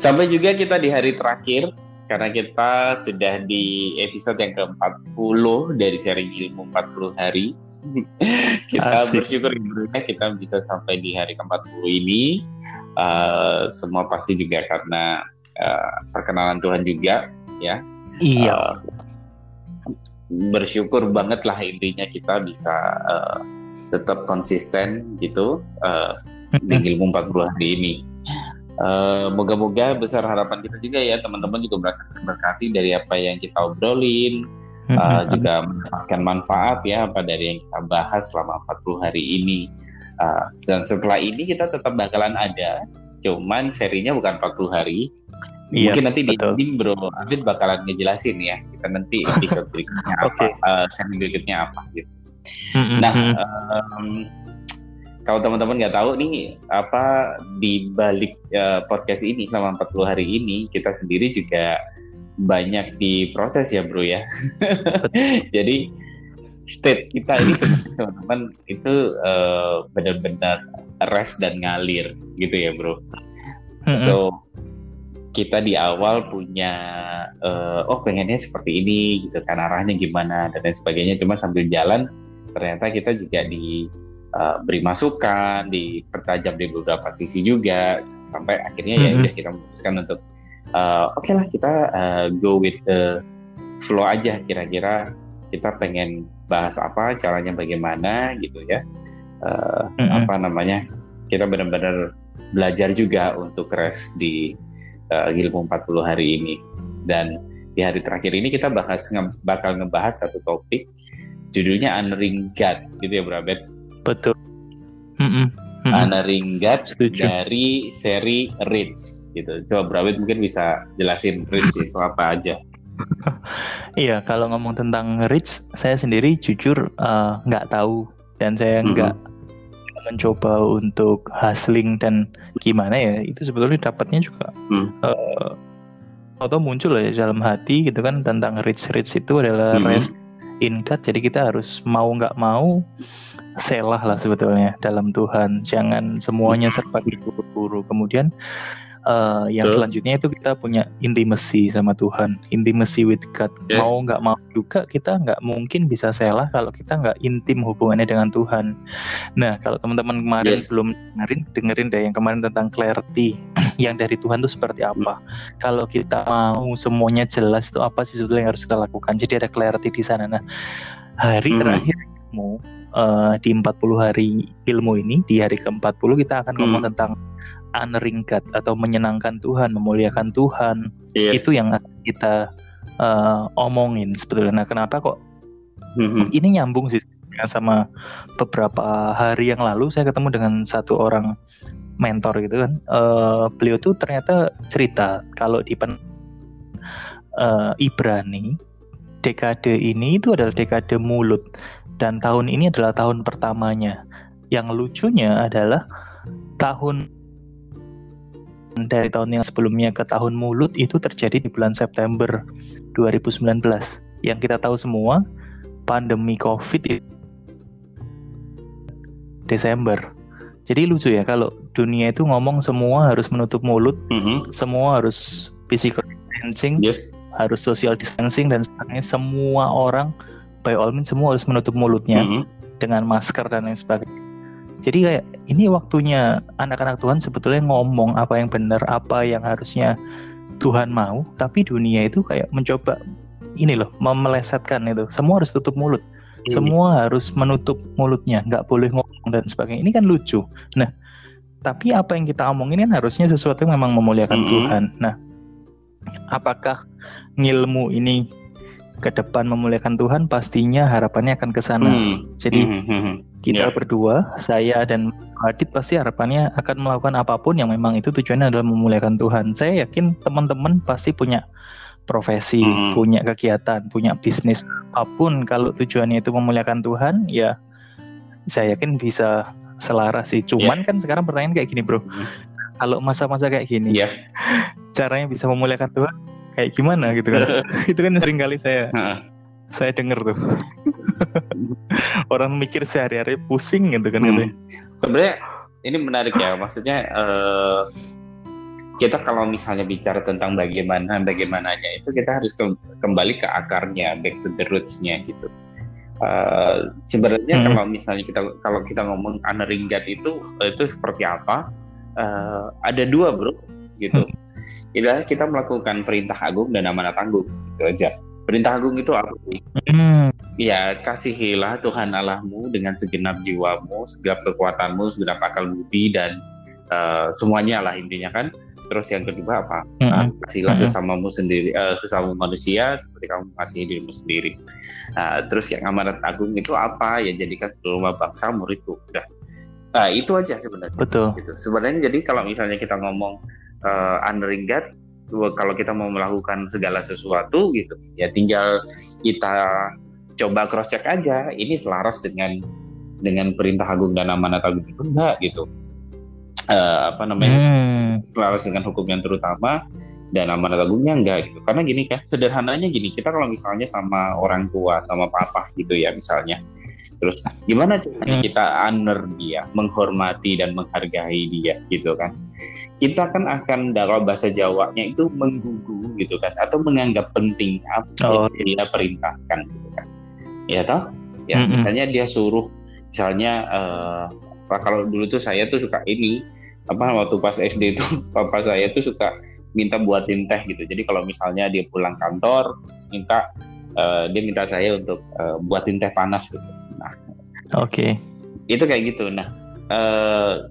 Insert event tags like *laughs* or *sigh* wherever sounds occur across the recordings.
Sampai juga kita di hari terakhir karena kita sudah di episode yang ke-40 dari sharing ilmu 40 hari. *laughs* kita Asik. bersyukur ya kita bisa sampai di hari ke-40 ini. Uh, semua pasti juga karena uh, perkenalan Tuhan juga ya. Iya. Uh, bersyukur banget lah intinya kita bisa uh, tetap konsisten gitu *laughs* uh, di ilmu 40 hari ini. Uh, moga-moga besar harapan kita juga ya. Teman-teman juga merasa terberkati dari apa yang kita obrolin uh, juga mendapatkan manfaat ya apa dari yang kita bahas selama 40 hari ini. Uh, dan setelah ini kita tetap bakalan ada. Cuman serinya bukan 40 hari. Iya, mungkin nanti betul. di bro Abid bakalan ngejelasin ya kita nanti episode berikutnya okay. apa uh, seri berikutnya apa gitu. Nah um, kalau teman-teman nggak tahu nih apa di balik uh, podcast ini selama 40 hari ini kita sendiri juga banyak diproses ya bro ya. *laughs* Jadi state kita ini teman-teman itu uh, benar-benar rest dan ngalir gitu ya bro. So kita di awal punya uh, oh pengennya seperti ini gitu kan arahnya gimana dan lain sebagainya cuma sambil jalan ternyata kita juga di uh, beri masukan, dipertajam di beberapa sisi juga sampai akhirnya mm -hmm. ya mm-hmm. udah kita memutuskan untuk uh, oke okay lah kita uh, go with the flow aja kira-kira kita pengen bahas apa, caranya bagaimana gitu ya. Uh, mm -hmm. apa namanya? Kita benar-benar belajar juga untuk rest di uh, ilmu 40 hari ini. Dan di hari terakhir ini kita bahas nge bakal ngebahas satu topik judulnya Unring God gitu ya Bro Abed Betul. Mm -mm. Ana Ringgat dari seri Rich gitu. Coba Brawit mungkin bisa jelasin Rich itu apa aja. *laughs* iya, kalau ngomong tentang Rich, saya sendiri jujur eh, nggak uh, tahu dan saya nggak mm -hmm. mencoba untuk hustling dan gimana ya. Itu sebetulnya dapatnya juga mm. uh, atau muncul ya dalam hati gitu kan tentang Rich Rich itu adalah mm -hmm. rest in. Jadi kita harus mau nggak mau selah lah sebetulnya dalam Tuhan. Jangan semuanya serba buru-buru. Kemudian uh, yang Betul. selanjutnya itu kita punya intimacy sama Tuhan, intimacy with God. Yes. Mau nggak mau juga kita nggak mungkin bisa selah kalau kita nggak intim hubungannya dengan Tuhan. Nah kalau teman-teman kemarin yes. belum dengerin, dengerin deh yang kemarin tentang clarity *clears throat* yang dari Tuhan itu seperti apa. Hmm. Kalau kita mau semuanya jelas itu apa sih sebetulnya yang harus kita lakukan. Jadi ada clarity di sana. Nah hari hmm. terakhir ilmu uh, di 40 hari ilmu ini di hari ke-40 kita akan hmm. ngomong tentang honoring God atau menyenangkan Tuhan, memuliakan Tuhan. Yes. Itu yang kita uh, omongin sebetulnya. Nah, kenapa kok hmm. ini nyambung sih sama beberapa hari yang lalu saya ketemu dengan satu orang mentor gitu kan. Uh, beliau tuh ternyata cerita kalau di pen uh, Ibrani dekade ini itu adalah dekade mulut dan tahun ini adalah tahun pertamanya. Yang lucunya adalah tahun dari tahun yang sebelumnya ke tahun mulut itu terjadi di bulan September 2019. Yang kita tahu semua, pandemi COVID itu Desember. Jadi lucu ya kalau dunia itu ngomong semua harus menutup mulut, mm -hmm. semua harus physical distancing, yes. harus social distancing dan sebagainya. Semua orang by all means semua harus menutup mulutnya mm -hmm. dengan masker dan lain sebagainya. Jadi kayak ini waktunya anak-anak Tuhan sebetulnya ngomong apa yang benar, apa yang harusnya Tuhan mau, tapi dunia itu kayak mencoba ini loh, memelesetkan itu. Semua harus tutup mulut. Mm. Semua harus menutup mulutnya, nggak boleh ngomong dan sebagainya. Ini kan lucu. Nah, tapi apa yang kita omongin kan harusnya sesuatu yang memang memuliakan mm -hmm. Tuhan. Nah, apakah ngilmu ini ke depan memuliakan Tuhan pastinya harapannya akan ke sana. Hmm. Jadi hmm. Hmm. hmm. kita yeah. berdua, saya dan Adit pasti harapannya akan melakukan apa pun yang memang itu tujuannya adalah memuliakan Tuhan. Saya yakin teman-teman pasti punya profesi, hmm. punya kegiatan, punya bisnis apa pun kalau tujuannya itu memuliakan Tuhan, ya saya yakin bisa selaras sih. Cuman yeah. kan sekarang pertanyaan kayak gini, Bro. Hmm. Kalau masa-masa kayak gini, yeah. *laughs* caranya bisa memuliakan Tuhan kayak gimana gitu kan *laughs* itu kan sering kali saya saya dengar tuh *laughs* orang mikir sehari-hari pusing gitu kan hmm. sebenarnya ini menarik ya maksudnya uh, kita kalau misalnya bicara tentang bagaimana bagaimananya itu kita harus ke, kembali ke akarnya back to the roots-nya gitu uh, sebenarnya hmm. kalau misalnya kita kalau kita ngomong honoring God itu itu seperti apa uh, ada dua bro gitu hmm. Kita melakukan perintah agung dan amanat agung itu aja perintah agung itu apa sih hmm. ya kasihilah Tuhan Allahmu dengan segenap jiwamu segenap kekuatanmu segenap akal budi dan uh, semuanya lah intinya kan Terus yang kedua apa? Mm-hmm. Nah, kasihlah mm-hmm. sesamamu sendiri, uh, sesama manusia seperti kamu kasih dirimu sendiri. Nah, terus yang amanat agung itu apa? Ya jadikan seluruh bangsa muridku. Udah. Nah, itu aja sebenarnya. Betul. Gitu. Sebenarnya jadi kalau misalnya kita ngomong uh, honoring God, kalau kita mau melakukan segala sesuatu gitu, ya tinggal kita coba cross check aja. Ini selaras dengan dengan perintah agung dan amanat agung itu enggak gitu uh, apa namanya hmm. selaras dengan hukum yang terutama dan amanat agungnya enggak gitu karena gini kan sederhananya gini kita kalau misalnya sama orang tua sama papa gitu ya misalnya terus gimana caranya hmm. kita honor dia menghormati dan menghargai dia gitu kan kita kan akan dalam bahasa Jawanya itu menggugu gitu kan atau menganggap penting apa oh. yang dia perintahkan gitu kan ya toh ya -hmm. misalnya dia suruh misalnya uh, kalau dulu tuh saya tuh suka ini apa waktu pas SD itu *laughs* papa saya tuh suka minta buatin teh gitu. Jadi kalau misalnya dia pulang kantor minta uh, dia minta saya untuk uh, buatin teh panas gitu. Oke. Okay. Itu kayak gitu. Nah, uh,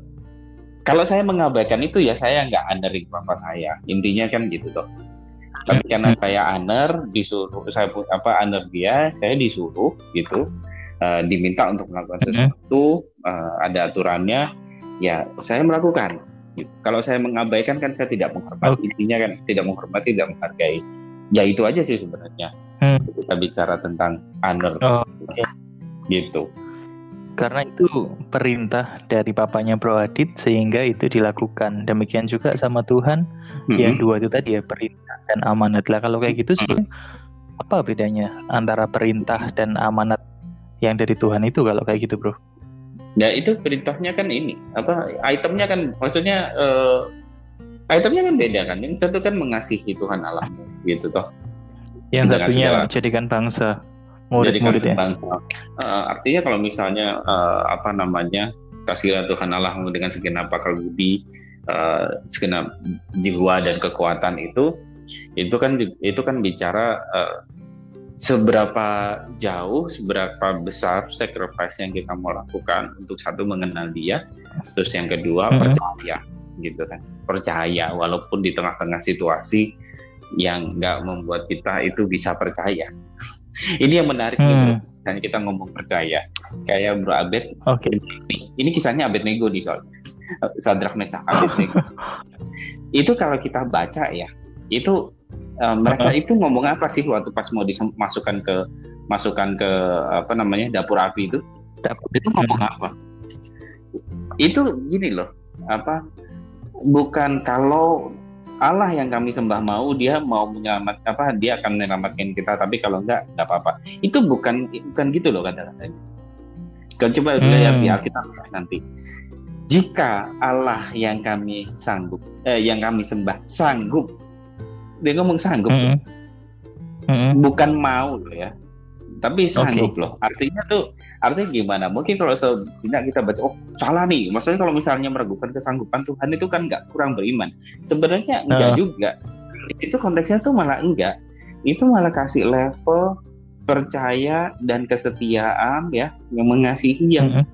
kalau saya mengabaikan itu ya saya nggak honoring papa saya. Intinya kan gitu toh. Tapi karena saya honor disuruh saya apa honor dia, saya disuruh gitu. Uh, diminta untuk melakukan sesuatu, uh, ada aturannya ya saya melakukan. Kalau saya mengabaikan kan saya tidak menghormati. Okay. Intinya kan tidak menghormati, tidak menghargai. Ya itu aja sih sebenarnya. Hmm. Kita bicara tentang honor. Oh, okay. Gitu. Karena itu perintah dari papanya Bro Adit sehingga itu dilakukan. Demikian juga sama Tuhan hmm. yang dua itu tadi ya perintah dan amanat. Lah kalau kayak gitu hmm. apa bedanya antara perintah dan amanat yang dari Tuhan itu kalau kayak gitu, Bro? Ya itu perintahnya kan ini apa itemnya kan maksudnya uh, itemnya kan beda kan. Yang satu kan mengasihi Tuhan Allahmu gitu toh. Yang Dengan satunya jadikan bangsa murid-murid ya. Uh, artinya kalau misalnya uh, apa namanya kasihlah Tuhan Allahmu dengan segenap akal budi, uh, segenap jiwa dan kekuatan itu itu kan itu kan bicara uh, seberapa jauh, seberapa besar sacrifice yang kita mau lakukan untuk satu mengenal dia, terus yang kedua hmm. percaya, gitu kan, percaya walaupun di tengah-tengah situasi yang nggak membuat kita itu bisa percaya. *laughs* ini yang menarik, hmm. misalnya kita ngomong percaya, kayak Bro Abed, okay. ini, ini kisahnya Abed Nego di soal Sadrak Mesah Abed *laughs* Nego. itu kalau kita baca ya, itu uh, mereka itu ngomong apa sih waktu pas mau dimasukkan ke masukkan ke apa namanya dapur api itu? Dapur. Itu ngomong apa? Itu gini loh apa bukan kalau Allah yang kami sembah mau dia mau menyelamat apa dia akan menyelamatkan kita tapi kalau enggak enggak apa-apa itu bukan bukan gitu loh kata-katanya kan coba hmm. lihat di Alkitab nanti jika Allah yang kami sanggup eh, yang kami sembah sanggup dia ngomong sanggup mm -hmm. Mm -hmm. bukan mau loh ya tapi sanggup okay. loh artinya tuh artinya gimana mungkin kalau sebenarnya kita baca oh salah nih maksudnya kalau misalnya meragukan kesanggupan Tuhan itu kan nggak kurang beriman sebenarnya enggak uh. juga itu konteksnya tuh malah enggak itu malah kasih level percaya dan kesetiaan ya yang mengasihi yang -hmm.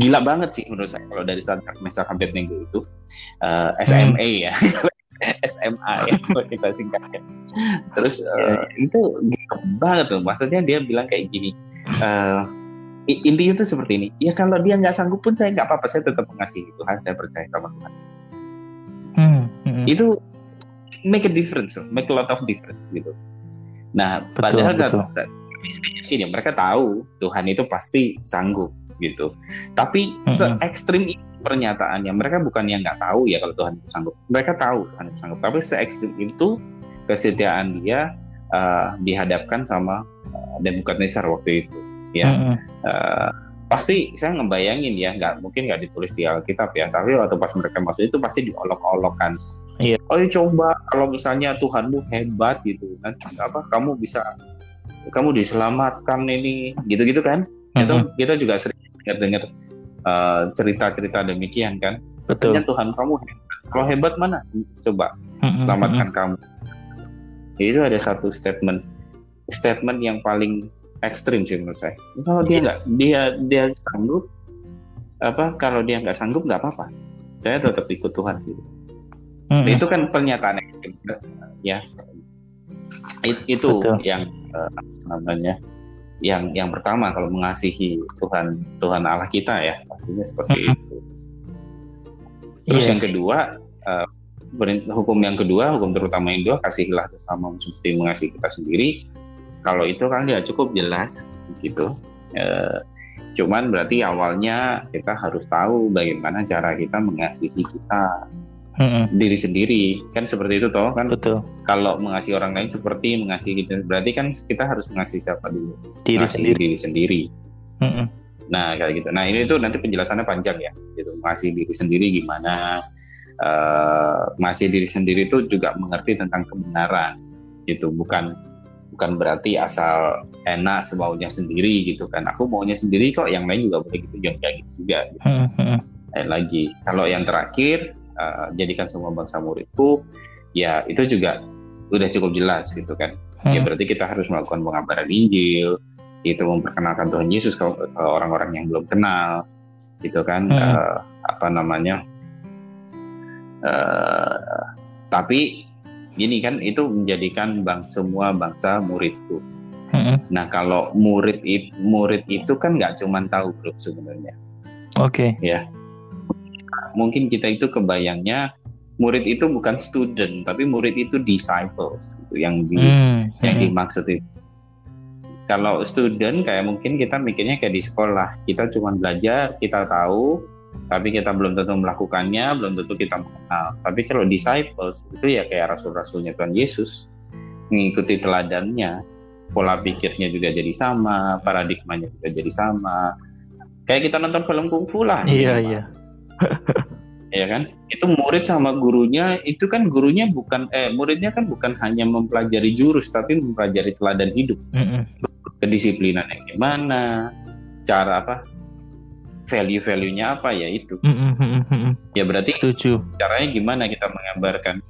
gila banget sih menurut saya kalau dari saat Mesa Abednego itu uh, eh, SMA ya *laughs* SMA ya kita singkatnya. Terus uh, itu banget tuh. Maksudnya dia bilang kayak gini. Uh, intinya tuh seperti ini. Ya kalau dia nggak sanggup pun saya nggak apa-apa. Saya tetap mengasihi Tuhan. Saya percaya sama Tuhan. Hmm, hmm. Itu make a difference, make a lot of difference gitu. Nah, betul, padahal betul. Kan, ini mereka tahu Tuhan itu pasti sanggup gitu. Tapi hmm. se ekstrim itu pernyataannya mereka bukan yang nggak tahu ya kalau Tuhan itu sanggup mereka tahu Tuhan itu sanggup tapi se ekstrim itu kesetiaan dia uh, dihadapkan sama Nebukadnezar waktu itu. Ya. Mm -hmm. uh, pasti saya ngebayangin ya nggak mungkin nggak ditulis di Alkitab ya tapi waktu pas mereka masuk itu pasti diolok-olokkan. Iya. oh ya coba kalau misalnya Tuhanmu hebat gitu kan apa kamu bisa kamu diselamatkan ini gitu-gitu kan? Itu Mm-mm. kita juga sering dengar-dengar uh, cerita-cerita demikian kan? Betul. Ternyata Tuhan kamu hebat. Kalau hebat mana? Coba Mm-mm, selamatkan kamu. Itu ada satu statement statement yang paling ekstrim sih menurut saya. Kalau dia nggak dia dia sanggup apa kalau dia nggak sanggup nggak apa-apa. Saya tetap ikut Tuhan gitu. Mm-mm. itu kan pernyataan ya. It- itu Betul. yang apa namanya yang yang pertama kalau mengasihi Tuhan Tuhan Allah kita ya pastinya seperti Mhm. itu. Terus Iya yang kedua perin- hukum yang kedua hukum terutama yang kedua kasihilah sesama seperti mengasihi kita sendiri kalau itu kan ya cukup jelas gitu. Eh, cuman berarti awalnya kita harus tahu bagaimana cara kita mengasihi kita. Mm-mm. diri sendiri. Kan seperti itu toh kan? Betul. Kalau mengasihi orang lain seperti mengasihi kita berarti kan kita harus mengasihi siapa dulu? Diri mengasihi sendiri. diri sendiri. Mm-mm. nah kayak gitu. Nah ini tuh nanti penjelasannya panjang ya gitu. Mengasihi diri sendiri gimana? Eh mengasihi diri sendiri itu juga mengerti tentang kebenaran gitu. Bukan bukan berarti asal enak semaunya sendiri gitu kan aku maunya sendiri kok yang lain juga boleh gitu jangan kayak gitu juga gitu. Lain lagi. Kalau yang terakhir uh, jadikan semua bangsa muridku, ya itu juga udah cukup jelas gitu kan. Ya Mm. berarti kita harus melakukan pengabaran Injil, itu memperkenalkan Tuhan Yesus ke ke orang-orang yang belum kenal, gitu kan. Hmm. Uh, apa namanya? Uh, tapi gini kan itu menjadikan bang semua bangsa muridku. Mm-mm. Nah kalau murid it- murid itu kan nggak cuma tahu bro sebenarnya oke mungkin kita itu kebayangnya murid itu bukan student tapi murid itu disciples gitu, yang di Mm, yang mm. dimaksud itu kalau student kayak mungkin kita mikirnya kayak di sekolah kita cuma belajar kita tahu tapi kita belum tentu melakukannya belum tentu kita mengenal. Tapi kalau disciples itu ya kayak rasul-rasulnya Tuhan Yesus. Mengikuti teladannya. Pola pikirnya juga jadi sama paradigmanya juga jadi sama. Kayak kita nonton film kungfu lah. Iya iya. *laughs* Ya kan? Itu murid sama gurunya itu kan gurunya bukan eh muridnya kan bukan hanya mempelajari jurus tapi mempelajari teladan hidup. Mm-mm. kedisiplinan yang gimana cara apa value-value-nya apa ya itu? Mm-mm, mm-mm, mm-mm. ya berarti setuju. caranya gimana kita mengabarkan?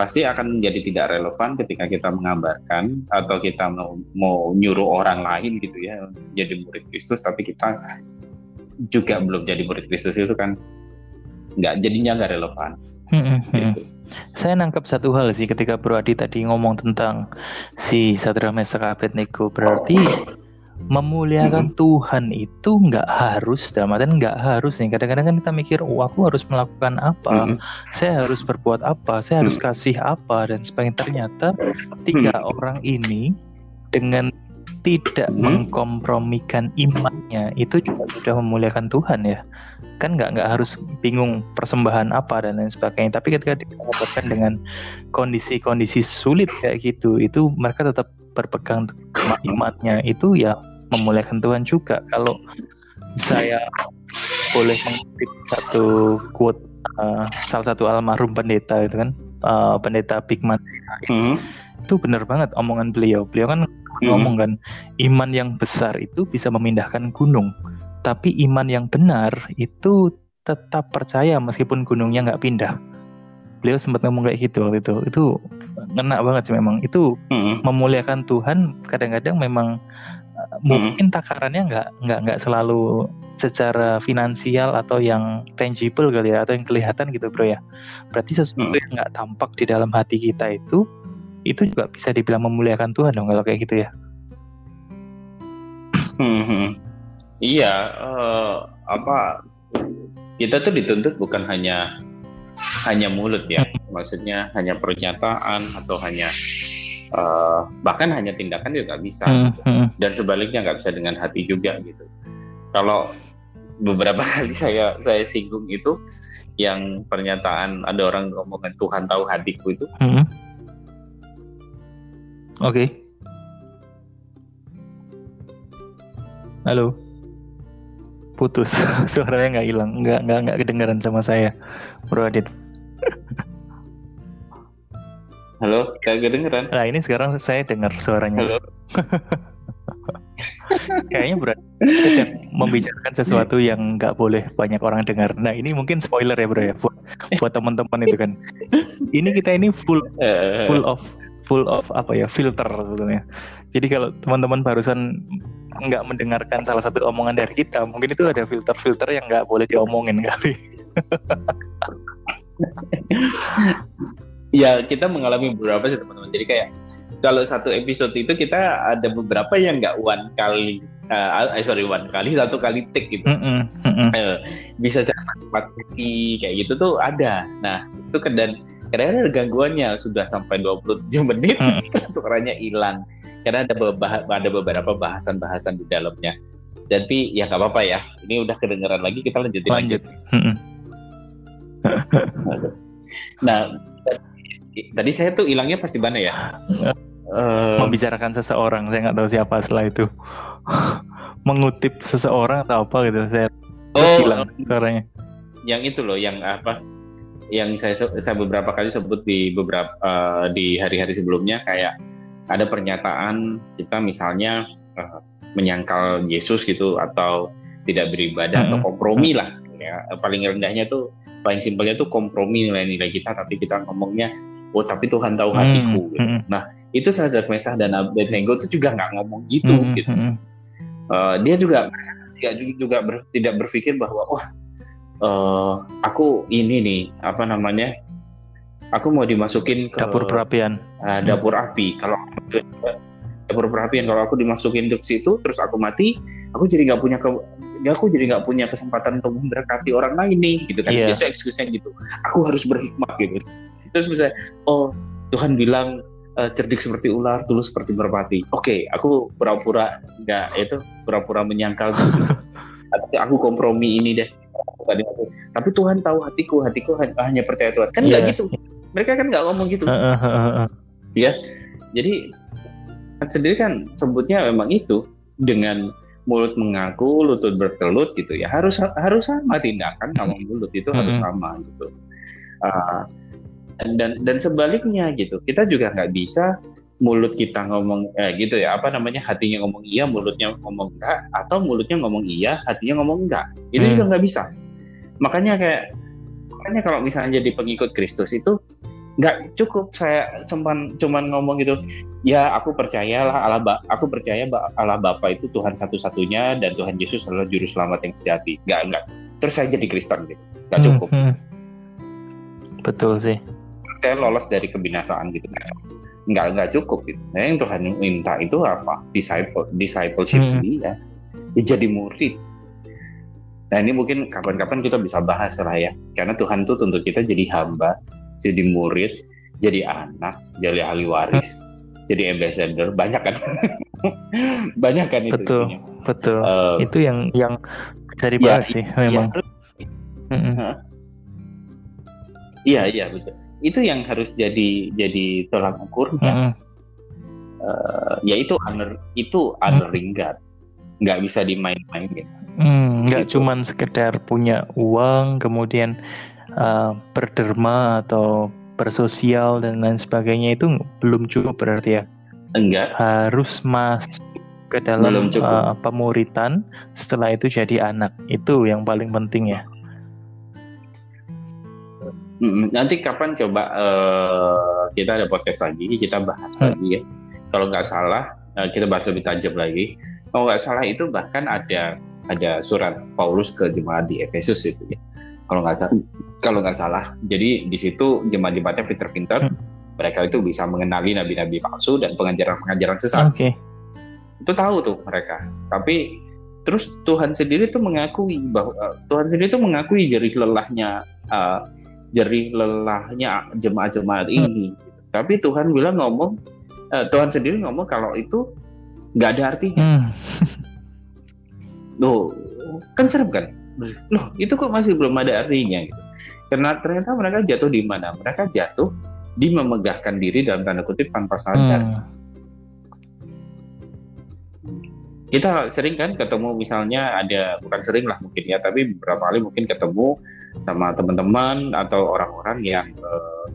Pasti akan menjadi tidak relevan ketika kita mengabarkan atau kita mau, mau nyuruh orang lain gitu ya jadi murid Kristus tapi kita juga belum jadi murid Kristus itu kan nggak jadinya nggak relevan. Gitu. Saya nangkep satu hal sih ketika Bro Adi tadi ngomong tentang si Sadra Meshach Abednego. Berarti memuliakan Tuhan itu nggak harus dalam artian nggak harus nih. Kadang-kadang kan kita mikir oh aku harus melakukan apa? Mm-mm. saya harus berbuat apa? Saya harus kasih apa? Dan sebagainya. Ternyata tiga orang ini dengan tidak Hmm. mengkompromikan imannya itu juga sudah memuliakan Tuhan ya. Kan nggak nggak harus bingung persembahan apa dan lain sebagainya. Tapi ketika dihadapkan dengan kondisi-kondisi sulit kayak gitu itu mereka tetap berpegang imannya itu ya memuliakan Tuhan juga. Kalau saya boleh mengutip satu quote uh, salah satu almarhum pendeta itu kan uh, pendeta Bigman Mm-mm. itu benar banget omongan beliau. Beliau kan Mm-mm. ngomong kan iman yang besar itu bisa memindahkan gunung tapi iman yang benar itu tetap percaya meskipun gunungnya nggak pindah. Beliau sempat ngomong kayak gitu waktu itu. Itu ngena banget sih memang itu Mm-mm. memuliakan Tuhan kadang-kadang memang uh, mungkin takarannya nggak nggak nggak selalu secara finansial atau yang tangible kali ya atau yang kelihatan gitu bro ya berarti sesuatu Hmm. yang nggak tampak di dalam hati kita itu itu juga bisa dibilang memuliakan Tuhan dong kalau kayak gitu ya Mhm. Iya, eh, apa kita tuh dituntut bukan hanya hanya mulut ya, maksudnya hanya pernyataan atau hanya eh, bahkan hanya tindakan juga bisa, Hmm, hmm, dan sebaliknya nggak bisa dengan hati juga gitu. Kalau beberapa *laughs* kali saya saya singgung itu yang pernyataan ada orang ngomongin Tuhan tahu hatiku itu, hmm. oke. Halo. Putus. *laughs* Suaranya nggak hilang. Nggak nggak nggak kedengaran sama saya Bro Adit halo kayak kedengeran nah ini sekarang saya dengar suaranya halo *laughs* kayaknya berarti sedang membicarakan sesuatu yang nggak boleh banyak orang dengar. Nah ini mungkin spoiler ya bro ya buat buat teman-teman itu kan. Ini kita ini full Eh, full of full of apa ya filter sebetulnya. Jadi kalau teman-teman barusan nggak mendengarkan salah satu omongan dari kita, mungkin itu ada filter-filter yang nggak boleh diomongin kali. *laughs* ya kita mengalami beberapa sih teman-teman jadi kayak kalau satu episode itu kita ada beberapa yang nggak one kali eh eh, sorry one kali satu kali take gitu Mm-mm, mm-mm. Eh, bisa cepat empat kali kayak gitu tuh ada nah itu kan dan ada gangguannya sudah sampai 27 menit Hmm. *laughs* suaranya hilang karena ada beberapa ada beberapa bahasan-bahasan di dalamnya tapi ya nggak apa-apa ya ini udah kedengeran lagi kita lanjutin Lanjut. Mm-mm. *laughs* nah tadi saya tuh hilangnya pasti mana ya Eh, Membicarakan seseorang, saya nggak tahu siapa setelah itu. *laughs* Mengutip seseorang atau apa gitu, saya oh hilang suaranya. yang itu loh yang apa yang saya saya beberapa kali sebut di beberapa eh, di hari-hari sebelumnya kayak ada pernyataan kita misalnya eh, menyangkal Yesus gitu atau tidak beribadah atau Mm-mm. kompromi lah ya paling rendahnya tuh paling simpelnya tuh kompromi nilai-nilai kita tapi kita ngomongnya oh tapi Tuhan tahu hatiku gitu. Mm-mm. nah itu Sadrak Mesah dan Abednego itu juga nggak ngomong gitu Mm-mm, gitu mm-mm. Eh, dia juga juga juga ber- tidak berpikir bahwa wah eh, aku ini nih apa namanya aku mau dimasukin ke Dapur perapian. eh, dapur api kalau dapur perapian kalau aku dimasukin ke situ terus aku mati aku jadi nggak punya ke ya aku jadi nggak punya kesempatan untuk memberkati orang lain nih gitu kan. Iya. biasa excuse-nya gitu. Aku harus berhikmat gitu. Terus misalnya oh Tuhan bilang eh, cerdik seperti ular tulus seperti merpati. Oke aku pura-pura nggak itu pura-pura menyangkal. *laughs* Gitu. Aku kompromi ini deh. Tapi Tuhan tahu hatiku hatiku han- hanya percaya Tuhan. Kan nggak Iya. gitu. Mereka kan nggak ngomong gitu. Heeh. jadi sendiri kan sebutnya memang itu dengan mulut mengaku, lutut berkelut gitu ya harus harus sama tindakan sama mulut itu harus Mm-mm. sama gitu. Dan dan dan sebaliknya gitu kita juga nggak bisa mulut kita ngomong eh, gitu ya apa namanya hatinya ngomong iya mulutnya ngomong enggak atau mulutnya ngomong iya hatinya ngomong enggak itu Hmm. juga nggak bisa makanya kayak makanya kalau misalnya jadi pengikut Kristus itu nggak cukup saya cuman cuman ngomong gitu ya aku percayalah Allah Ba- aku percaya Allah Bapa itu Tuhan satu-satunya dan Tuhan Yesus adalah juru selamat yang sejati. Nggak nggak. Terus saya jadi Kristen gitu. Nggak cukup. Hmm, hmm. Betul sih. saya lolos dari kebinasaan gitu. Nggak nggak cukup gitu. Nah, yang Tuhan minta itu apa? Disciple discipleship Hmm. dia. Ya jadi murid. Nah ini mungkin kapan-kapan kita bisa bahas lah ya. Karena Tuhan tuh tuntut kita jadi hamba jadi murid jadi anak jadi ahli waris jadi ambassador banyak kan *laughs* banyak kan itu Betul. isinya. Betul. Eh, itu yang yang bisa dibahas Ya, sih memang. ya, Mm-mm. iya iya betul itu yang harus jadi jadi tolak ukurnya Mm-mm. Eh, ya itu honor itu honoring God nggak bisa dimain-mainin Hmm, nggak Gitu. cuman sekedar punya uang kemudian uh, berderma atau bersosial dan lain sebagainya itu belum cukup berarti ya? Enggak. Harus masuk ke dalam Belum cukup. uh, pemuritan setelah itu jadi anak. Itu yang paling penting ya. Nanti kapan coba eh, kita ada podcast lagi kita bahas Hmm. lagi ya. Kalau nggak salah eh, kita bahas lebih tajam lagi. Kalau nggak salah itu bahkan ada ada surat Paulus ke jemaat di Efesus itu ya kalau nggak salah kalau nggak salah jadi di situ jemaat-jemaatnya pinter-pinter Hmm. mereka itu bisa mengenali nabi-nabi palsu dan pengajaran-pengajaran sesat. Oke. Itu tahu tuh mereka. Tapi terus Tuhan sendiri tuh mengakui bahwa eh, Tuhan sendiri tuh mengakui jerih lelahnya eh, jerih lelahnya jemaat-jemaat ini. Tapi Tuhan bilang ngomong eh, Tuhan sendiri ngomong kalau itu nggak ada artinya. Hmm, loh kan serem kan loh itu kok masih belum ada artinya gitu karena ternyata mereka jatuh di mana mereka jatuh di memegahkan diri dalam tanda kutip tanpa sadar hmm. kita sering kan ketemu misalnya ada bukan sering lah mungkin ya tapi beberapa kali mungkin ketemu sama teman-teman atau orang-orang yang uh,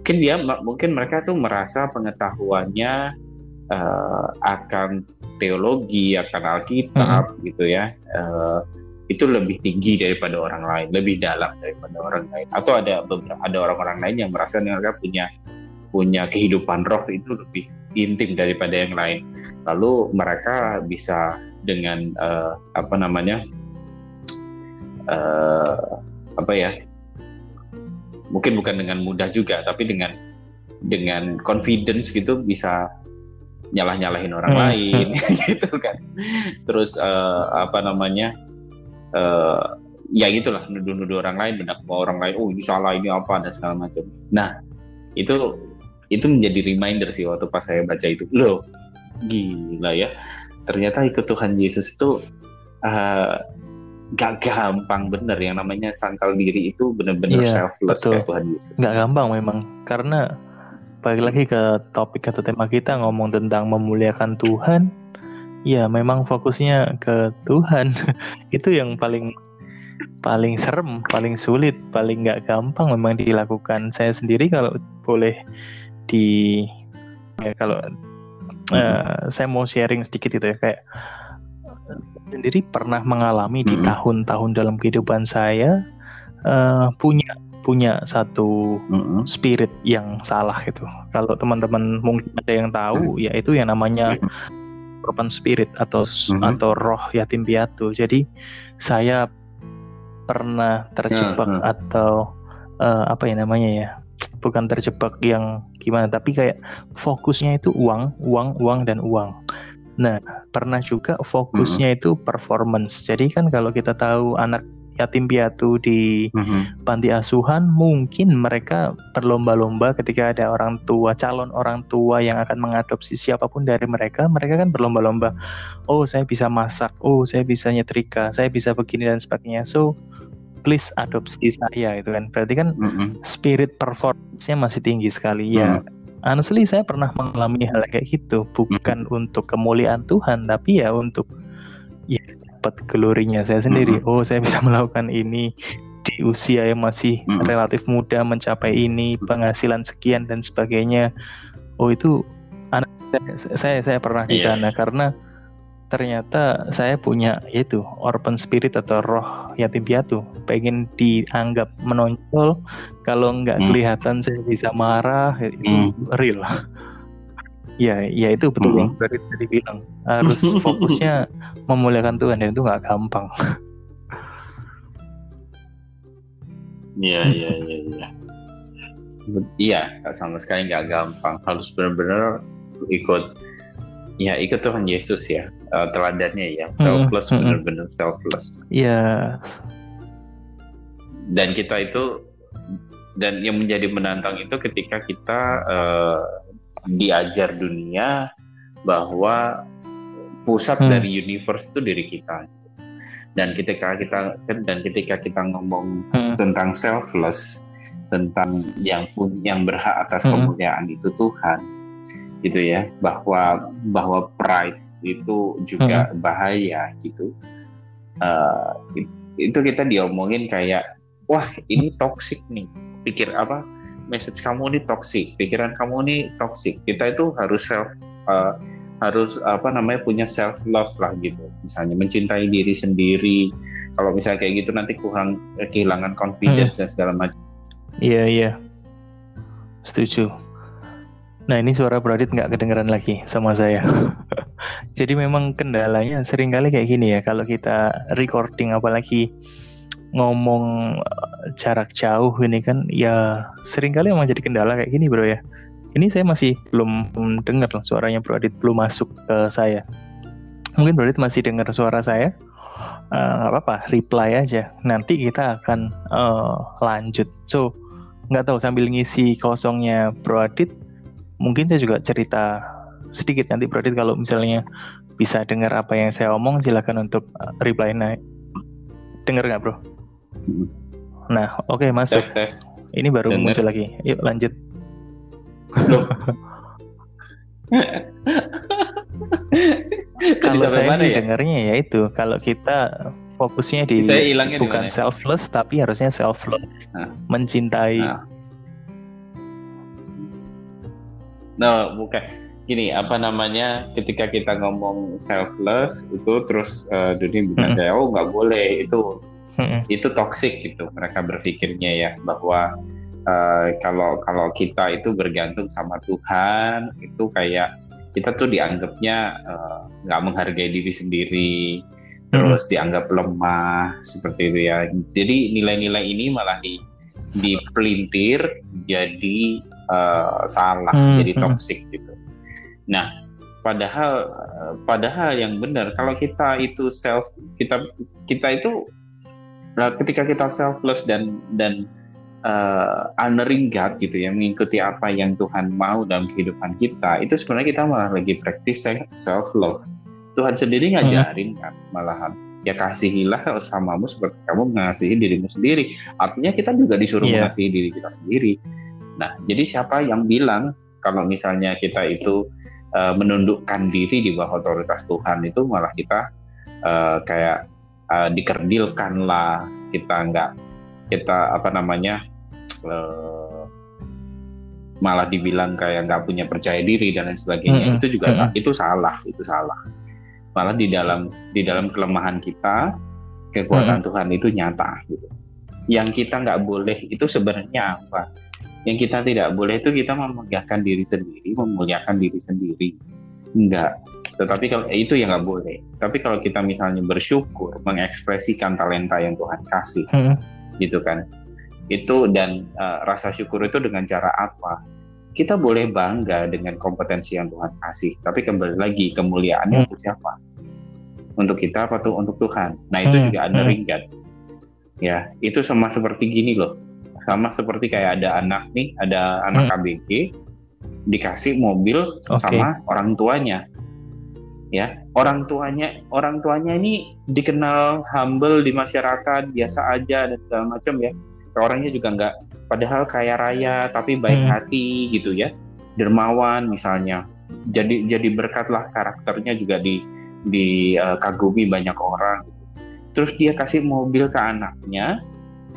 mungkin dia mungkin mereka tuh merasa pengetahuannya uh, akan teologi akan Alkitab hmm. gitu ya uh, itu lebih tinggi daripada orang lain lebih dalam daripada orang lain atau ada beberapa ada orang-orang lain yang merasa mereka punya punya kehidupan roh itu lebih intim daripada yang lain. Lalu mereka bisa dengan uh, apa namanya uh, apa ya? Mungkin bukan dengan mudah juga, tapi dengan dengan confidence gitu bisa nyalah-nyalahin orang hmm. lain *laughs* gitu kan. Terus uh, apa namanya? Uh, ya gitulah nuduh-nuduh orang lain, mendakwa orang lain, oh ini salah ini apa dan segala macam. Nah itu itu menjadi reminder sih waktu pas saya baca itu loh gila ya ternyata ikut Tuhan Yesus itu uh, gak gampang bener yang namanya sangkal diri itu bener-bener iya, selfless betul. kayak Tuhan Yesus gak gampang memang karena balik lagi ke topik atau tema kita ngomong tentang memuliakan Tuhan ya memang fokusnya ke Tuhan *laughs* itu yang paling paling serem, paling sulit, paling nggak gampang memang dilakukan. Saya sendiri kalau boleh di ya kalau uh, saya mau sharing sedikit itu ya kayak sendiri pernah mengalami di tahun-tahun dalam kehidupan saya uh, punya punya satu mm-hmm. spirit yang salah itu. Kalau teman-teman mungkin ada yang tahu, mm-hmm. yaitu yang namanya open spirit atau mm-hmm. atau roh yatim piatu. Jadi saya pernah terjebak mm-hmm. atau uh, apa ya namanya ya? bukan terjebak yang gimana tapi kayak fokusnya itu uang uang uang dan uang nah pernah juga fokusnya mm -hmm. itu performance jadi kan kalau kita tahu anak yatim piatu di mm-hmm. panti asuhan mungkin mereka berlomba-lomba ketika ada orang tua calon orang tua yang akan mengadopsi siapa pun dari mereka mereka kan berlomba-lomba. Oh saya bisa masak. Oh saya bisa nyetrika. Saya bisa begini dan sebagainya. So please adopsi saya itu kan. Berarti kan mm -hmm. spirit performance-nya masih tinggi sekali. Ya honestly saya pernah mengalami hal kayak gitu. Bukan mm -hmm. untuk kemuliaan Tuhan tapi ya untuk ya dapat glorinya saya sendiri mm -hmm. oh saya bisa *laughs* melakukan ini di usia yang masih mm -hmm. relatif muda mencapai ini penghasilan sekian dan sebagainya oh itu anak saya saya pernah di yeah. sana karena ternyata saya punya itu orphan spirit atau roh yatim piatu pengen dianggap menonjol kalau nggak hmm. kelihatan saya bisa marah itu hmm. real ya ya itu betul hmm. yang dari tadi bilang. Harus *laughs* fokusnya memuliakan Tuhan dan itu nggak gampang. Iya *laughs* iya iya iya. Iya sama sekali nggak gampang. Harus benar-benar ikut ya ikut Tuhan Yesus ya uh, teladannya ya selfless mm -hmm. benar-benar selfless. Yes dan kita itu dan yang menjadi menantang itu ketika kita uh, diajar dunia bahwa pusat hmm. dari universe itu diri kita dan ketika kita dan ketika kita ngomong hmm. tentang selfless tentang yang pun yang berhak atas hmm. kemuliaan itu Tuhan gitu ya bahwa bahwa pride itu juga hmm. bahaya gitu uh, itu kita diomongin kayak wah ini toxic nih pikir apa message kamu ini toxic pikiran kamu ini toxic. Kita itu harus self uh, harus apa namanya punya self love lah gitu. Misalnya mencintai diri sendiri. Kalau misalnya kayak gitu nanti kurang kehilangan confidence hmm. dan segala macam. Iya iya. Setuju. Nah ini suara Brodit nggak kedengeran lagi sama saya. *laughs* Jadi memang kendalanya sering kali kayak gini ya. Kalau kita recording apalagi ngomong eh, jarak jauh ini kan ya sering kali memang jadi kendala kayak gini bro ya. Ini saya masih belum, dengar suaranya Brodit belum masuk ke saya. Mungkin Brodit masih dengar suara saya. Eh, nggak uh, apa-apa, reply aja. Nanti kita akan uh, lanjut. So nggak tahu sambil ngisi kosongnya Brodit mungkin saya juga cerita sedikit nanti Brodit kalau misalnya bisa dengar apa yang saya omong silakan untuk reply naik dengar nggak bro nah oke okay, masuk tes, tes. ini baru muncul lagi. Yuk lanjut. *laughs* Kalau saya sih ya? dengarnya ya itu. Kalau kita fokusnya di bukan ya? selfless tapi harusnya self love nah. mencintai. Nah. no bukan gini apa namanya? Ketika kita ngomong selfless itu terus uh, dunia bilang kayak oh nggak boleh. Itu itu toxic gitu mereka berpikirnya ya bahwa uh, kalau kalau kita itu bergantung sama Tuhan itu kayak kita tuh dianggapnya eh, nggak uh, menghargai diri sendiri terus dianggap lemah seperti itu ya. Jadi nilai-nilai ini malah di dipelintir jadi uh, salah hmm. jadi toxic gitu. Nah padahal padahal yang benar kalau kita itu self kita kita itu ketika kita selfless dan dan uh, honoring God gitu ya, mengikuti apa yang Tuhan mau dalam kehidupan kita, itu sebenarnya kita malah lagi praktis self love. Tuhan sendiri ngajarin kan malahan ya kasihilah samamu seperti kamu mengasihi dirimu sendiri. Artinya kita juga disuruh yeah. mengasihi diri kita sendiri. Nah, jadi siapa yang bilang kalau misalnya kita itu uh, menundukkan diri di bawah otoritas Tuhan itu malah kita uh, kayak uh, dikerdilkan lah, kita nggak kita apa namanya uh, malah dibilang kayak nggak punya percaya diri dan lain sebagainya. Mm -hmm. itu juga mm -hmm. itu salah itu salah. Malah di dalam di dalam kelemahan kita kekuatan mm -hmm. Tuhan itu nyata gitu. Yang kita nggak boleh itu sebenarnya apa? Yang kita tidak boleh itu kita memegahkan diri sendiri memuliakan diri sendiri. Enggak tetapi kalau eh, itu yang nggak boleh tapi kalau kita misalnya bersyukur mengekspresikan talenta yang Tuhan kasih hmm. gitu kan itu dan uh, rasa syukur itu dengan cara apa kita boleh bangga dengan kompetensi yang Tuhan kasih tapi kembali lagi kemuliaannya hmm. untuk siapa untuk kita apa tuh untuk Tuhan nah itu hmm. juga ada hmm. ringkat ya itu sama seperti gini loh sama seperti kayak ada anak nih ada anak hmm. KBG dikasih mobil okay. sama orang tuanya ya orang tuanya orang tuanya ini dikenal humble di masyarakat biasa aja dan segala macam ya orangnya juga nggak padahal kaya raya tapi baik hmm. hati gitu ya dermawan misalnya jadi jadi berkatlah karakternya juga di di uh, kagumi banyak orang gitu. terus dia kasih mobil ke anaknya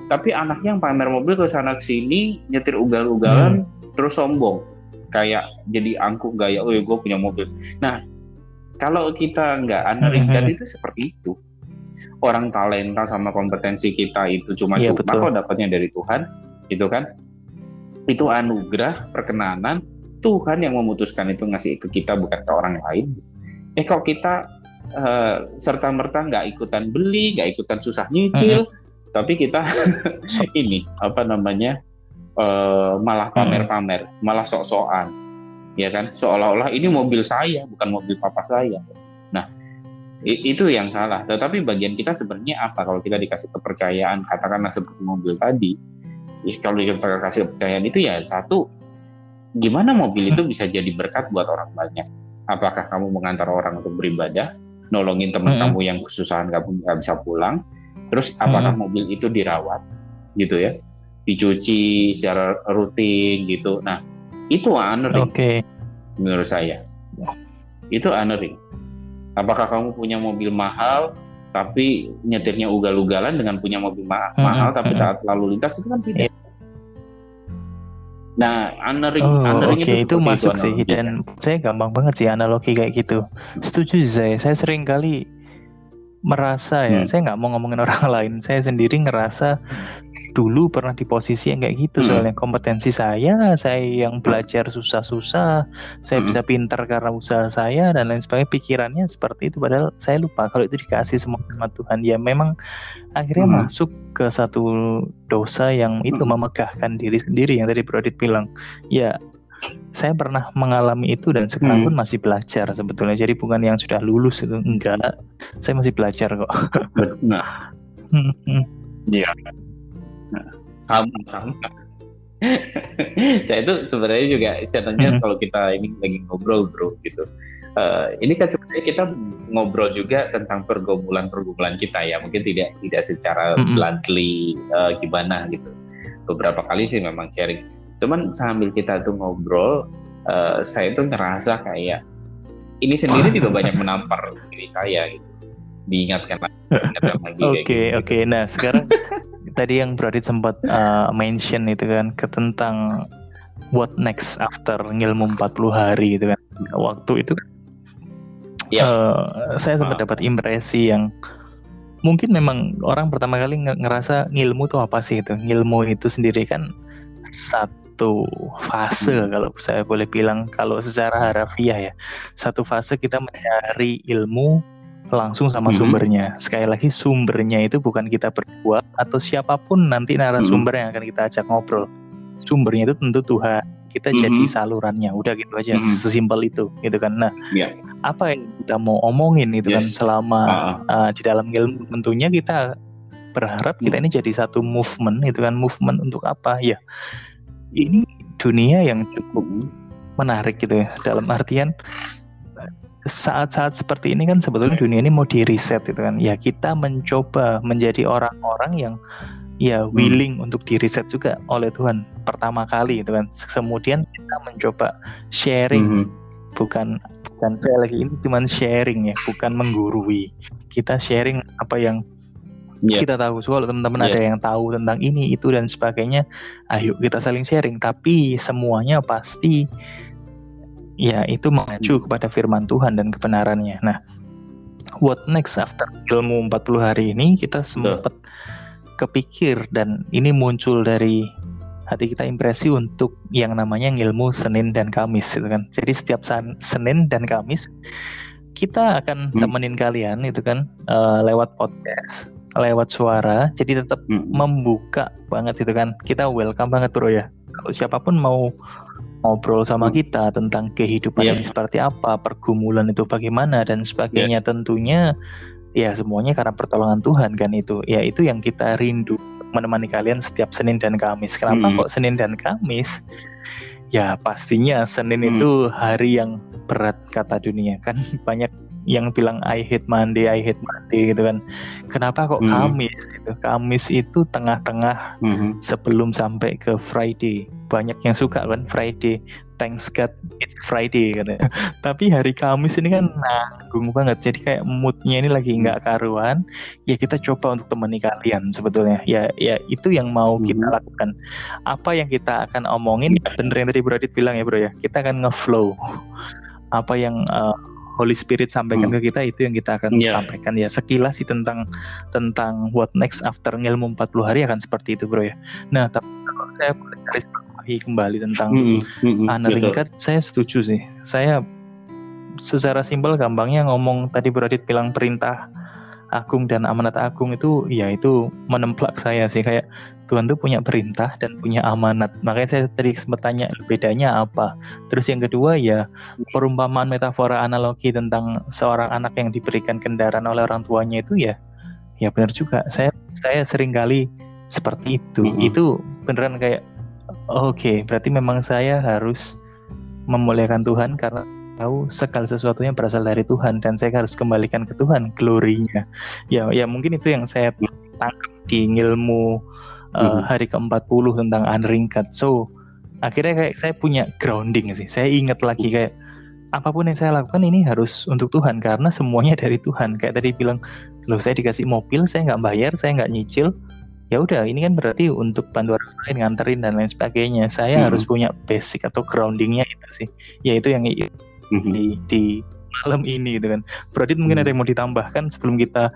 tapi anaknya yang pamer mobil ke sana sini nyetir ugal-ugalan hmm. terus sombong kayak jadi angkuh gaya oh ya gue punya mobil nah kalau kita nggak analikan hmm. itu seperti itu. Orang talenta sama kompetensi kita itu cuma iya, cuma kok dapatnya dari Tuhan gitu kan? Itu anugerah perkenanan Tuhan yang memutuskan itu ngasih ke kita bukan ke orang lain. Eh kok kita uh, eh, serta merta nggak ikutan beli nggak ikutan susah nyicil -huh. tapi kita *laughs* ini apa namanya uh, malah pamer-pamer malah sok-sokan ya kan seolah-olah ini mobil saya bukan mobil papa saya nah itu yang salah. Tetapi bagian kita sebenarnya apa kalau kita dikasih kepercayaan, katakanlah seperti mobil tadi, kalau kita kasih kepercayaan itu ya satu, gimana mobil itu bisa jadi berkat buat orang banyak? Apakah kamu mengantar orang untuk beribadah, nolongin teman kamu yang kesusahan nggak bisa pulang, terus apakah mobil itu dirawat, gitu ya, dicuci secara rutin gitu. Nah, itu honoring okay. menurut saya. Itu honoring Apakah kamu punya mobil mahal tapi nyetirnya ugal-ugalan dengan punya mobil ma hmm, mahal hmm, tapi hmm. taat lalu lintas itu kan tidak. Yeah. Nah, honoring, oh, honoring okay. itu, itu masuk itu, sih dan saya gampang banget sih analogi kayak gitu. Setuju saya. Saya sering kali merasa ya, hmm. saya nggak mau ngomongin orang *laughs* lain. Saya sendiri ngerasa dulu pernah di posisi yang kayak gitu hmm. soalnya kompetensi saya saya yang belajar susah-susah saya hmm. bisa pintar karena usaha saya dan lain sebagainya pikirannya seperti itu padahal saya lupa kalau itu dikasih semua sama Tuhan ya memang akhirnya hmm. masuk ke satu dosa yang itu hmm. memegahkan diri sendiri yang tadi Bro Adit bilang ya saya pernah mengalami itu dan sekarang hmm. pun masih belajar sebetulnya jadi bukan yang sudah lulus itu enggak saya masih belajar kok nah *laughs* Iya, sama sama. *laughs* Saya itu sebenarnya juga istilahnya hmm. kalau kita ini lagi ngobrol bro gitu. Uh, ini kan sebenarnya kita ngobrol juga tentang pergumulan-pergumulan kita ya. Mungkin tidak tidak secara hmm. bluntly uh, gimana gitu. Beberapa kali sih memang sharing. Cuman sambil kita tuh ngobrol uh, saya tuh ngerasa kayak ini sendiri juga *laughs* banyak menampar diri saya gitu. Diingatkan lagi oke okay, oke. Okay. nah sekarang *laughs* tadi yang berarti sempat uh, mention itu kan ke tentang what next after ngilmu 40 hari gitu kan waktu itu yeah. Ya. uh, saya sempat uh. dapat impresi yang mungkin memang orang pertama kali ngerasa ngilmu itu apa sih itu ngilmu itu sendiri kan satu fase hmm. kalau saya boleh bilang kalau secara harafiah ya satu fase kita mencari ilmu langsung sama hmm. sumbernya sekali lagi sumbernya itu bukan kita berdua atau siapa pun nanti narasumber hmm. yang akan kita ajak ngobrol sumbernya itu tentu Tuhan kita mm -hmm. jadi salurannya udah gitu aja mm -hmm. sesimpel itu gitu kan nah yeah. apa yang kita mau omongin itu kan yes. kan selama uh uh, di dalam ilmu tentunya kita berharap kita ini jadi satu movement itu kan movement untuk apa ya ini dunia yang cukup menarik gitu ya dalam artian saat-saat seperti ini kan sebetulnya dunia ini mau di reset gitu kan ya kita mencoba menjadi orang-orang yang ya hmm. willing hmm. untuk di reset juga oleh Tuhan pertama kali itu kan kemudian kita mencoba sharing hmm. bukan bukan saya lagi ini cuma sharing ya bukan menggurui kita sharing apa yang yeah. kita tahu soal teman-teman yeah. ada yang tahu tentang ini itu dan sebagainya ayo kita saling sharing tapi semuanya pasti ya itu mengacu hmm. kepada firman Tuhan dan kebenarannya nah what next after ilmu 40 hari ini kita sempat kepikir dan ini muncul dari hati kita impresi untuk yang namanya ilmu Senin dan Kamis gitu kan. Jadi setiap Senin dan Kamis kita akan hmm. temenin kalian itu kan uh, lewat podcast, lewat suara. Jadi tetap hmm. membuka banget itu kan. Kita welcome banget bro ya. Kalau siapa pun mau ngobrol sama hmm. kita tentang kehidupan yeah. ini seperti apa, pergumulan itu bagaimana dan sebagainya yes. tentunya ya semuanya karena pertolongan Tuhan kan itu ya itu yang kita rindu menemani kalian setiap Senin dan Kamis kenapa hmm. kok Senin dan Kamis ya pastinya Senin hmm. itu hari yang berat kata dunia kan *laughs* banyak yang bilang I hate Monday, I hate Monday gitu kan. Kenapa kok hmm. Kamis gitu? Kamis itu tengah-tengah hmm. sebelum sampai ke Friday. Banyak yang suka kan Friday thanks God it's Friday katanya. *laughs* Tapi hari Kamis ini kan nanggung banget. Jadi kayak moodnya ini lagi nggak karuan. Ya kita coba untuk temani kalian sebetulnya. Ya ya itu yang mau hmm. kita lakukan. Apa yang kita akan omongin bener yang tadi Bro Adit bilang ya Bro ya. Kita akan ngeflow. Apa yang uh, Holy Spirit sampaikan hmm. ke kita itu yang kita akan yeah. sampaikan ya sekilas sih tentang tentang what next after ilmu 40 hari akan seperti itu bro ya. Nah tapi kalau saya boleh garis kembali tentang mm -hmm. anak ringkat, saya setuju sih. Saya secara simpel gampangnya ngomong tadi Bradit bilang perintah agung dan amanat agung itu ya itu menemplak saya sih. Kayak Tuhan tuh punya perintah dan punya amanat. Makanya saya tadi sempat tanya bedanya apa? Terus yang kedua ya perumpamaan metafora analogi tentang seorang anak yang diberikan kendaraan oleh orang tuanya itu ya ya benar juga. Saya saya sering kali seperti itu. Mm -hmm. itu beneran kayak Oke, okay, berarti memang saya harus memuliakan Tuhan karena tahu segala sesuatunya berasal dari Tuhan dan saya harus kembalikan ke Tuhan glorinya. Ya, ya mungkin itu yang saya tangkap di ilmu uh, hari ke-40 tentang unringkat. So, akhirnya kayak saya punya grounding sih. Saya ingat lagi kayak apa pun yang saya lakukan ini harus untuk Tuhan karena semuanya dari Tuhan. Kayak tadi bilang, loh saya dikasih mobil, saya nggak bayar, saya nggak nyicil, ya udah ini kan berarti untuk bantu orang lain nganterin dan lain sebagainya saya hmm. harus punya basic atau groundingnya itu sih ya itu yang. Di, di malam ini gitu kan Brodit mungkin hmm. ada yang mau ditambahkan sebelum kita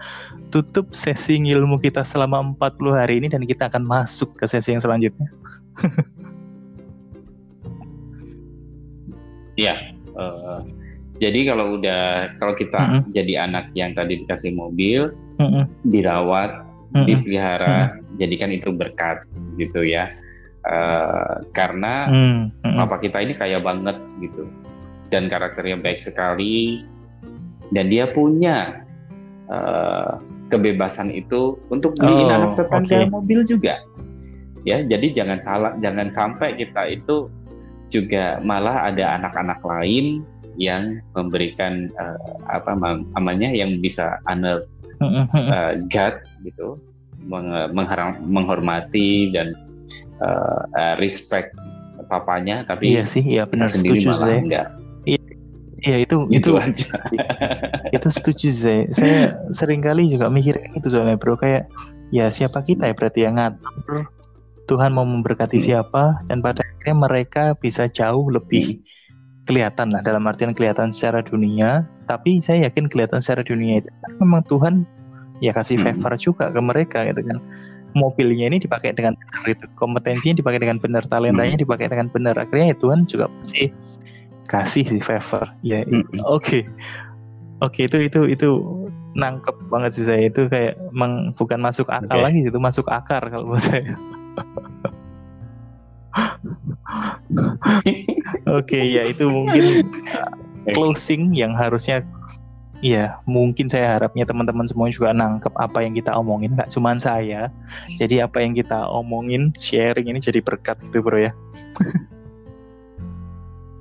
tutup sesi ilmu kita selama 40 hari ini dan kita akan masuk ke sesi yang selanjutnya *laughs* ya uh, jadi kalau udah kalau kita -hmm. jadi anak yang tadi dikasih mobil -hmm. dirawat -hmm. dipelihara -hmm jadikan itu berkat gitu ya uh, karena hmm, hmm. papa kita ini kaya banget gitu dan karakternya baik sekali dan dia punya uh, kebebasan itu untuk beliin oh, anak tetangga okay. mobil juga ya jadi jangan salah jangan sampai kita itu juga malah ada anak-anak lain yang memberikan uh, apa namanya yang bisa honor uh, God gitu menghormati dan uh, respect papanya tapi iya sih iya benar sendiri malah saya. enggak iya itu itu, itu aja. *laughs* itu setuju saya. Saya sering kali juga mikir itu soalnya bro kayak ya siapa kita ya berarti yang ngatur Tuhan mau memberkati siapa dan pada akhirnya mereka bisa jauh lebih kelihatan lah dalam artian kelihatan secara dunia tapi saya yakin kelihatan secara dunia itu memang Tuhan ya kasih hmm. favor juga ke mereka gitu kan mobilnya ini dipakai dengan benar kompetensinya dipakai dengan benar talentanya hmm. dipakai dengan benar akhirnya ya Tuhan juga pasti kasih si favor ya oke okay. oke okay, itu itu itu nangkep banget sih saya itu kayak emang bukan masuk akal okay. lagi itu masuk akar kalau buat saya *laughs* Oke, okay, ya itu mungkin closing yang harusnya Iya, mungkin saya harapnya teman-teman semua juga nangkep apa yang kita omongin, nggak cuma saya. Jadi apa yang kita omongin, sharing ini jadi berkat gitu bro ya.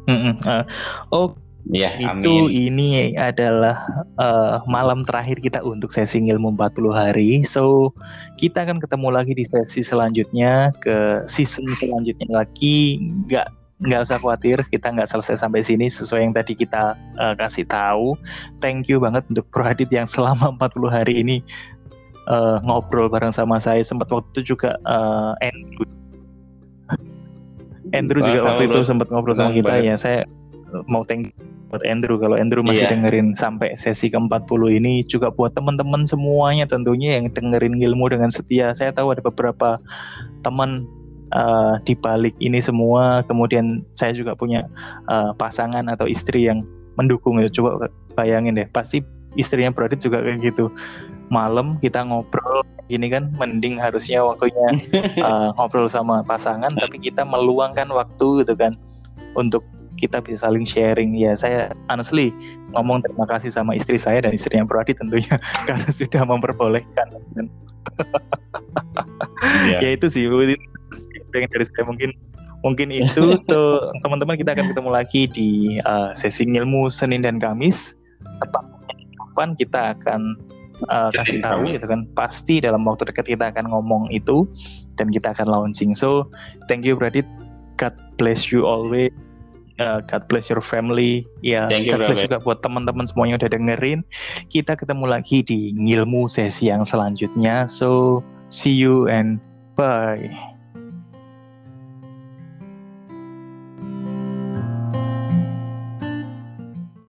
Mm -mm. Uh, oh, Ya, itu amin. ini adalah uh, malam terakhir kita untuk sesi ilmu 40 hari. So, kita akan ketemu lagi di sesi selanjutnya ke season selanjutnya lagi. Nggak nggak usah khawatir, kita nggak selesai sampai sini sesuai yang tadi kita uh, kasih tahu. Thank you banget untuk Pro Adit yang selama 40 hari ini uh, ngobrol bareng sama saya. Sempat waktu itu juga uh, Andrew juga waktu itu sempat ngobrol sama kita ya. Saya mau thank buat Andrew kalau Andrew masih yeah. dengerin sampai sesi ke-40 ini juga buat teman-teman semuanya tentunya yang dengerin ilmu dengan setia. Saya tahu ada beberapa teman uh, di balik ini semua. Kemudian saya juga punya uh, pasangan atau istri yang mendukung ya. Coba bayangin deh, pasti istrinya Brodit juga kayak gitu. Malam kita ngobrol gini kan mending harusnya waktunya uh, *laughs* ngobrol sama pasangan tapi kita meluangkan waktu gitu kan untuk kita bisa saling sharing. Ya saya honestly ngomong terima kasih sama istri saya dan istrinya Pradi tentunya *laughs* karena sudah memperbolehkan. *laughs* Yeah. ya itu sih yang dari saya. Mungkin mungkin itu tuh teman-teman kita akan ketemu lagi di uh, sesi ilmu Senin dan Kamis. Tepat kapan kita akan uh, kasih tahu gitu kan pasti dalam waktu dekat kita akan ngomong itu dan kita akan launching so thank you Pradit God bless you always uh, God bless your family. Ya, Thank God bless juga buat teman-teman semuanya udah dengerin. Kita ketemu lagi di ngilmu sesi yang selanjutnya. So, see you and bye.